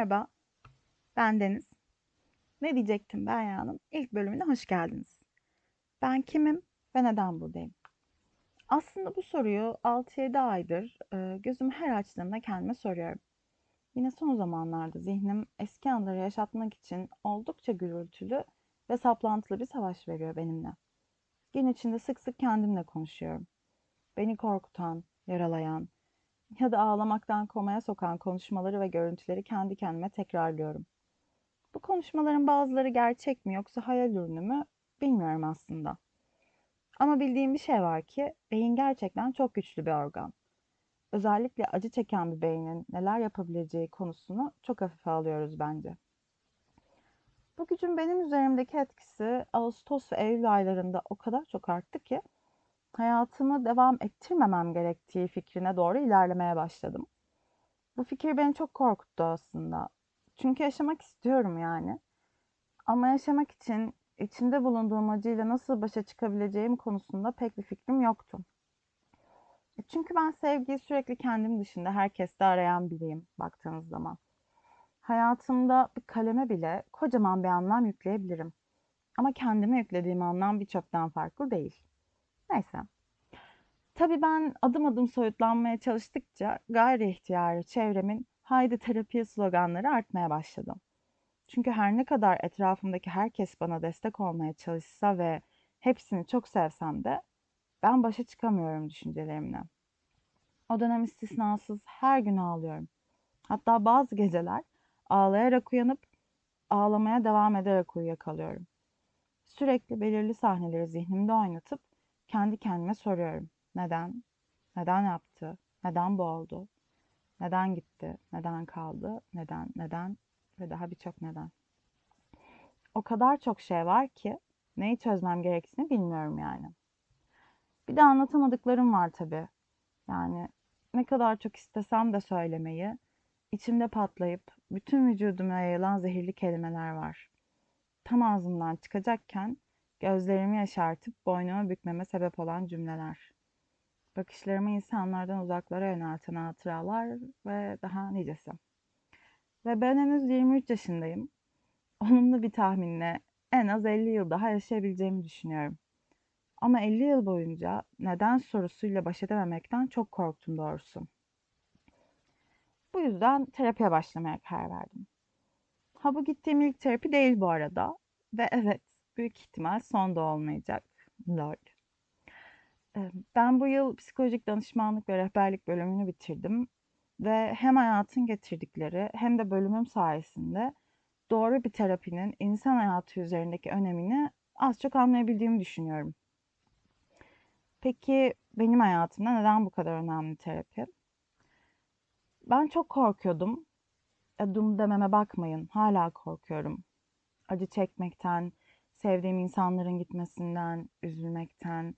Merhaba, ben Deniz. Ne diyecektim ben Hanım? İlk bölümüne hoş geldiniz. Ben kimim ve neden buradayım? Aslında bu soruyu 6-7 aydır e, gözümü her açtığımda kendime soruyorum. Yine son zamanlarda zihnim eski anları yaşatmak için oldukça gürültülü ve saplantılı bir savaş veriyor benimle. Gün içinde sık sık kendimle konuşuyorum. Beni korkutan, yaralayan, ya da ağlamaktan komaya sokan konuşmaları ve görüntüleri kendi kendime tekrarlıyorum. Bu konuşmaların bazıları gerçek mi yoksa hayal ürünü mü bilmiyorum aslında. Ama bildiğim bir şey var ki beyin gerçekten çok güçlü bir organ. Özellikle acı çeken bir beynin neler yapabileceği konusunu çok hafife alıyoruz bence. Bu gücün benim üzerimdeki etkisi Ağustos ve Eylül aylarında o kadar çok arttı ki hayatımı devam ettirmemem gerektiği fikrine doğru ilerlemeye başladım. Bu fikir beni çok korkuttu aslında. Çünkü yaşamak istiyorum yani. Ama yaşamak için içinde bulunduğum acıyla nasıl başa çıkabileceğim konusunda pek bir fikrim yoktu. E çünkü ben sevgiyi sürekli kendim dışında herkeste arayan biriyim baktığınız zaman. Hayatımda bir kaleme bile kocaman bir anlam yükleyebilirim. Ama kendime yüklediğim anlam bir çöpten farklı değil. Neyse. Tabii ben adım adım soyutlanmaya çalıştıkça gayri ihtiyari çevremin haydi terapiye sloganları artmaya başladı. Çünkü her ne kadar etrafımdaki herkes bana destek olmaya çalışsa ve hepsini çok sevsem de ben başa çıkamıyorum düşüncelerimle. O dönem istisnasız her gün ağlıyorum. Hatta bazı geceler ağlayarak uyanıp ağlamaya devam ederek uyuyakalıyorum. Sürekli belirli sahneleri zihnimde oynatıp kendi kendime soruyorum. Neden? Neden yaptı? Neden bu oldu? Neden gitti? Neden kaldı? Neden? Neden? Ve daha birçok neden. O kadar çok şey var ki neyi çözmem gerektiğini bilmiyorum yani. Bir de anlatamadıklarım var tabii. Yani ne kadar çok istesem de söylemeyi, içimde patlayıp bütün vücuduma yayılan zehirli kelimeler var. Tam ağzımdan çıkacakken Gözlerimi yaşartıp boynumu bükmeme sebep olan cümleler. Bakışlarımı insanlardan uzaklara yönelten hatıralar ve daha nicesi. Ve ben henüz 23 yaşındayım. Onunla bir tahminle en az 50 yıl daha yaşayabileceğimi düşünüyorum. Ama 50 yıl boyunca neden sorusuyla baş edememekten çok korktum doğrusu. Bu yüzden terapiye başlamaya karar verdim. Ha bu gittiğim ilk terapi değil bu arada. Ve evet büyük ihtimal son da olmayacak. Lord. Ben bu yıl psikolojik danışmanlık ve rehberlik bölümünü bitirdim ve hem hayatın getirdikleri hem de bölümüm sayesinde doğru bir terapinin insan hayatı üzerindeki önemini az çok anlayabildiğimi düşünüyorum. Peki benim hayatımda neden bu kadar önemli terapi? Ben çok korkuyordum. Dum dememe bakmayın. Hala korkuyorum. Acı çekmekten, sevdiğim insanların gitmesinden, üzülmekten,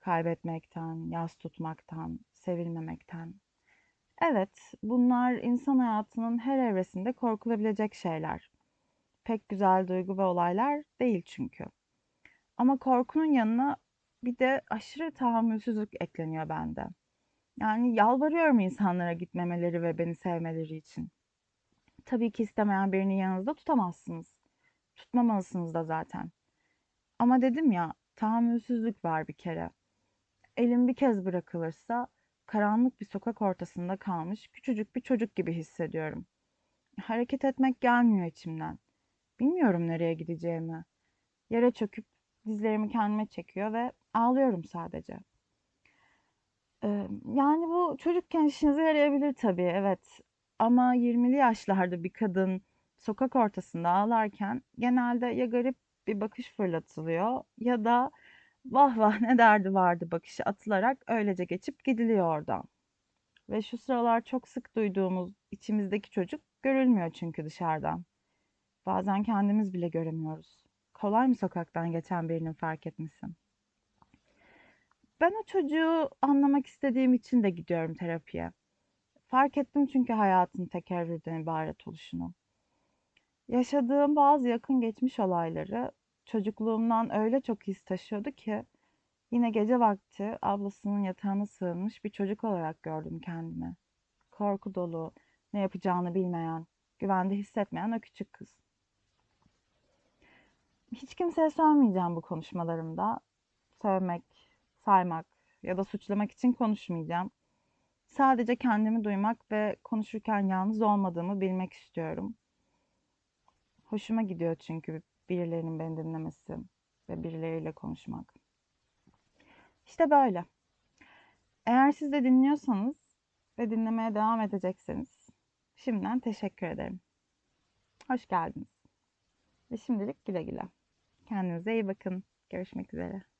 kaybetmekten, yas tutmaktan, sevilmemekten. Evet, bunlar insan hayatının her evresinde korkulabilecek şeyler. Pek güzel duygu ve olaylar değil çünkü. Ama korkunun yanına bir de aşırı tahammülsüzlük ekleniyor bende. Yani yalvarıyorum insanlara gitmemeleri ve beni sevmeleri için. Tabii ki istemeyen birini yanınızda tutamazsınız. Tutmamalısınız da zaten. Ama dedim ya tahammülsüzlük var bir kere. Elim bir kez bırakılırsa karanlık bir sokak ortasında kalmış küçücük bir çocuk gibi hissediyorum. Hareket etmek gelmiyor içimden. Bilmiyorum nereye gideceğimi. Yere çöküp dizlerimi kendime çekiyor ve ağlıyorum sadece. Ee, yani bu çocukken işinize yarayabilir tabii evet. Ama 20'li yaşlarda bir kadın sokak ortasında ağlarken genelde ya garip bir bakış fırlatılıyor ya da vah vah ne derdi vardı bakışı atılarak öylece geçip gidiliyor oradan. Ve şu sıralar çok sık duyduğumuz içimizdeki çocuk görülmüyor çünkü dışarıdan. Bazen kendimiz bile göremiyoruz. Kolay mı sokaktan geçen birinin fark etmesi? Ben o çocuğu anlamak istediğim için de gidiyorum terapiye. Fark ettim çünkü hayatın tekerrürden ibaret oluşunu. Yaşadığım bazı yakın geçmiş olayları çocukluğumdan öyle çok his taşıyordu ki yine gece vakti ablasının yatağına sığınmış bir çocuk olarak gördüm kendimi. Korku dolu, ne yapacağını bilmeyen, güvende hissetmeyen o küçük kız. Hiç kimseye söylemeyeceğim bu konuşmalarımda. Sövmek, saymak ya da suçlamak için konuşmayacağım. Sadece kendimi duymak ve konuşurken yalnız olmadığımı bilmek istiyorum. Hoşuma gidiyor çünkü birilerinin beni dinlemesi ve birileriyle konuşmak. İşte böyle. Eğer siz de dinliyorsanız ve dinlemeye devam edecekseniz şimdiden teşekkür ederim. Hoş geldiniz. Ve şimdilik güle güle. Kendinize iyi bakın. Görüşmek üzere.